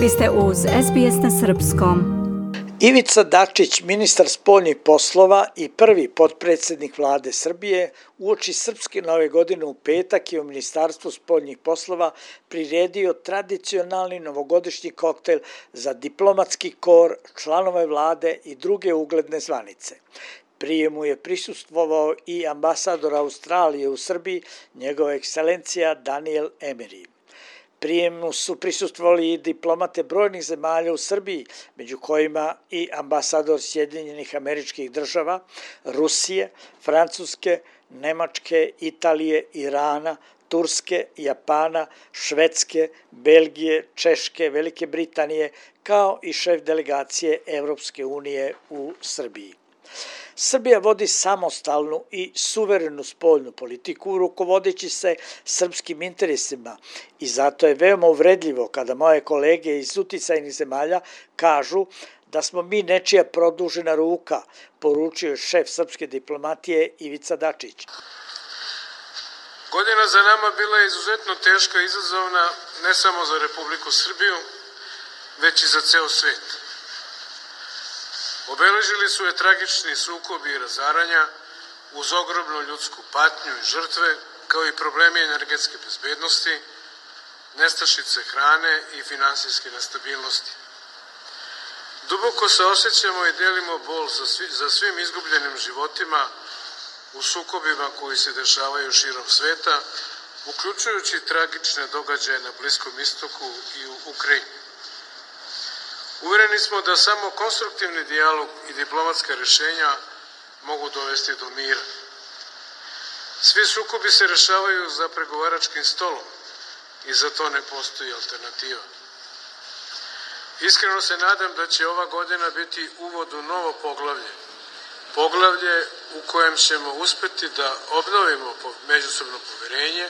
Vi ste uz SBS na Srpskom. Ivica Dačić, ministar spoljnih poslova i prvi potpredsednik vlade Srbije, uoči Srpske nove godine u petak je u Ministarstvu spoljnih poslova priredio tradicionalni novogodišnji koktel za diplomatski kor, članove vlade i druge ugledne zvanice. Prijemu je prisustvovao i ambasador Australije u Srbiji, njegova ekscelencija Daniel Emery. Prijemu su prisustvovali i diplomate brojnih zemalja u Srbiji, među kojima i ambasador Sjedinjenih američkih država, Rusije, Francuske, Nemačke, Italije, Irana, Turske, Japana, Švedske, Belgije, Češke, Velike Britanije, kao i šef delegacije Evropske unije u Srbiji. Srbija vodi samostalnu i suverenu spoljnu politiku rukovodeći se srpskim interesima i zato je veoma uvredljivo kada moje kolege iz uticajnih zemalja kažu da smo mi nečija produžena ruka, poručio je šef srpske diplomatije Ivica Dačić. Godina za nama bila je izuzetno teška i izazovna ne samo za Republiku Srbiju, već i za ceo svet. Obeležili su je tragični sukobi i razaranja uz ogromnu ljudsku patnju i žrtve, kao i problemi energetske bezbednosti, nestašice hrane i finansijske nestabilnosti. Duboko se osjećamo i delimo bol za, svi, za svim izgubljenim životima u sukobima koji se dešavaju širom sveta, uključujući tragične događaje na Bliskom istoku i u Ukrajini. Uvereni smo da samo konstruktivni dijalog i diplomatska rešenja mogu dovesti do mira. Svi sukobi se rešavaju za pregovaračkim stolom i za to ne postoji alternativa. Iskreno se nadam da će ova godina biti uvod u novo poglavlje. Poglavlje u kojem ćemo uspeti da obnovimo međusobno poverenje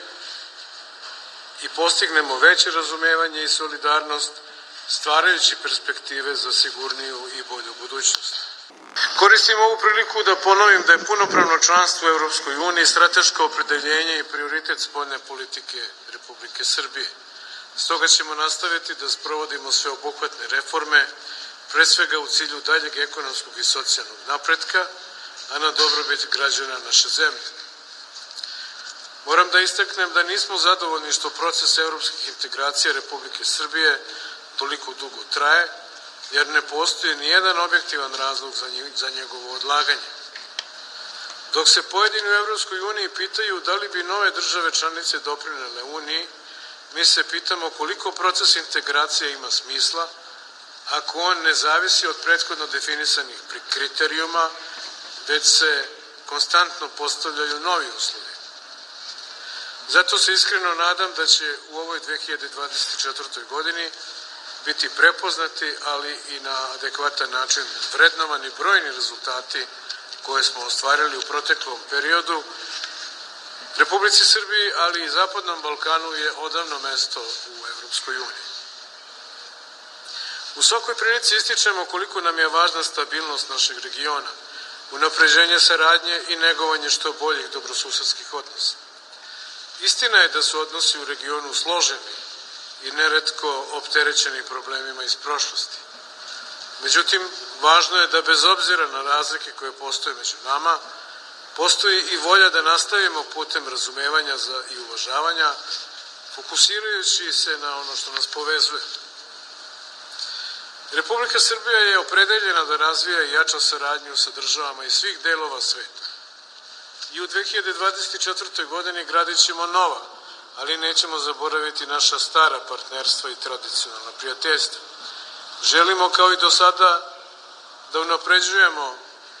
i postignemo veće razumevanje i solidarnost stvarajući perspektive za sigurniju i bolju budućnost. Koristim ovu priliku da ponovim da je punopravno članstvo u Evropskoj uniji strateško opredeljenje i prioritet spoljne politike Republike Srbije. Stoga ćemo nastaviti da sprovodimo sveobuhvatne reforme, pre svega u cilju daljeg ekonomskog i socijalnog napretka, a na dobrobit građana naše zemlje. Moram da istaknem da nismo zadovoljni što proces evropskih integracija Republike Srbije toliko dugo traje, jer ne postoji ni jedan objektivan razlog za njegovo odlaganje. Dok se pojedini u Evropskoj uniji pitaju da li bi nove države članice doprinele Uniji, mi se pitamo koliko proces integracije ima smisla ako on ne zavisi od prethodno definisanih kriterijuma, već se konstantno postavljaju novi uslovi. Zato se iskreno nadam da će u ovoj 2024. godini biti prepoznati, ali i na adekvatan način vrednovani brojni rezultati koje smo ostvarili u proteklom periodu. Republici Srbiji, ali i Zapadnom Balkanu je odavno mesto u Evropskoj uniji. U svakoj prilici ističemo koliko nam je važna stabilnost našeg regiona, unapređenje saradnje i negovanje što boljih dobrosusedskih odnosa. Istina je da su odnosi u regionu složeni i neretko opterećeni problemima iz prošlosti. Međutim, važno je da bez obzira na razlike koje postoje među nama, postoji i volja da nastavimo putem razumevanja za i uvažavanja, fokusirajući se na ono što nas povezuje. Republika Srbija je opredeljena da razvija i jača saradnju sa državama iz svih delova sveta. I u 2024. godini gradit ćemo nova, ali nećemo zaboraviti naša stara partnerstva i tradicionalna prijateljstva. Želimo kao i do sada da unapređujemo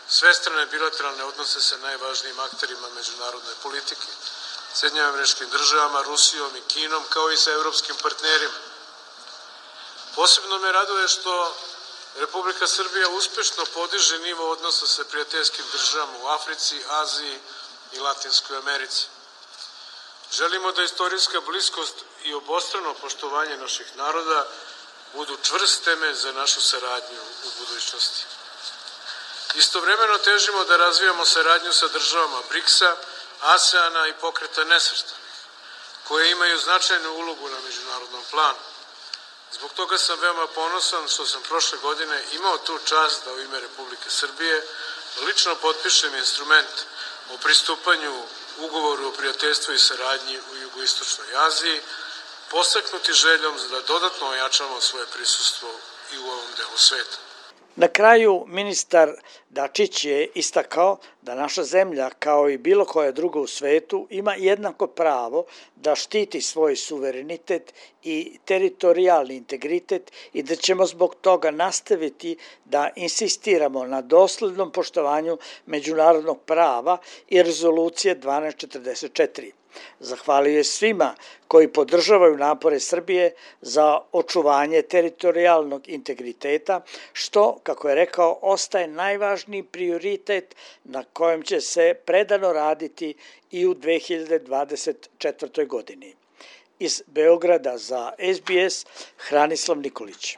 svestrane bilateralne odnose sa najvažnijim akterima međunarodne politike, Sjednjim američkim državama, Rusijom i Kinom, kao i sa evropskim partnerima. Posebno me raduje što Republika Srbija uspešno podiže nivo odnosa sa prijateljskim državama u Africi, Aziji i Latinskoj Americi. Želimo da istorijska bliskost i obostrano poštovanje naših naroda budu čvrst temelj za našu saradnju u budućnosti. Istovremeno težimo da razvijamo saradnju sa državama BRICS-a, ASEANA i pokreta nesvrstanih, koje imaju značajnu ulogu na međunarodnom planu. Zbog toga sam veoma ponosan što sam prošle godine imao tu čast da u ime Republike Srbije lično potpišem instrument o pristupanju ugovoru o prijateljstvu i saradnji u jugoistočnoj Aziji, postaknuti željom da dodatno ojačamo svoje prisustvo i u ovom delu sveta. Na kraju ministar Dačić je istakao da naša zemlja, kao i bilo koja druga u svetu, ima jednako pravo da štiti svoj suverenitet i teritorijalni integritet i da ćemo zbog toga nastaviti da insistiramo na doslednom poštovanju međunarodnog prava i rezolucije 1244. Zahvalio je svima koji podržavaju napore Srbije za očuvanje teritorijalnog integriteta, što, kako je rekao, ostaje najvažniji prioritet na kojem će se predano raditi i u 2024. godini. Iz Beograda za SBS Hranislav Nikolić.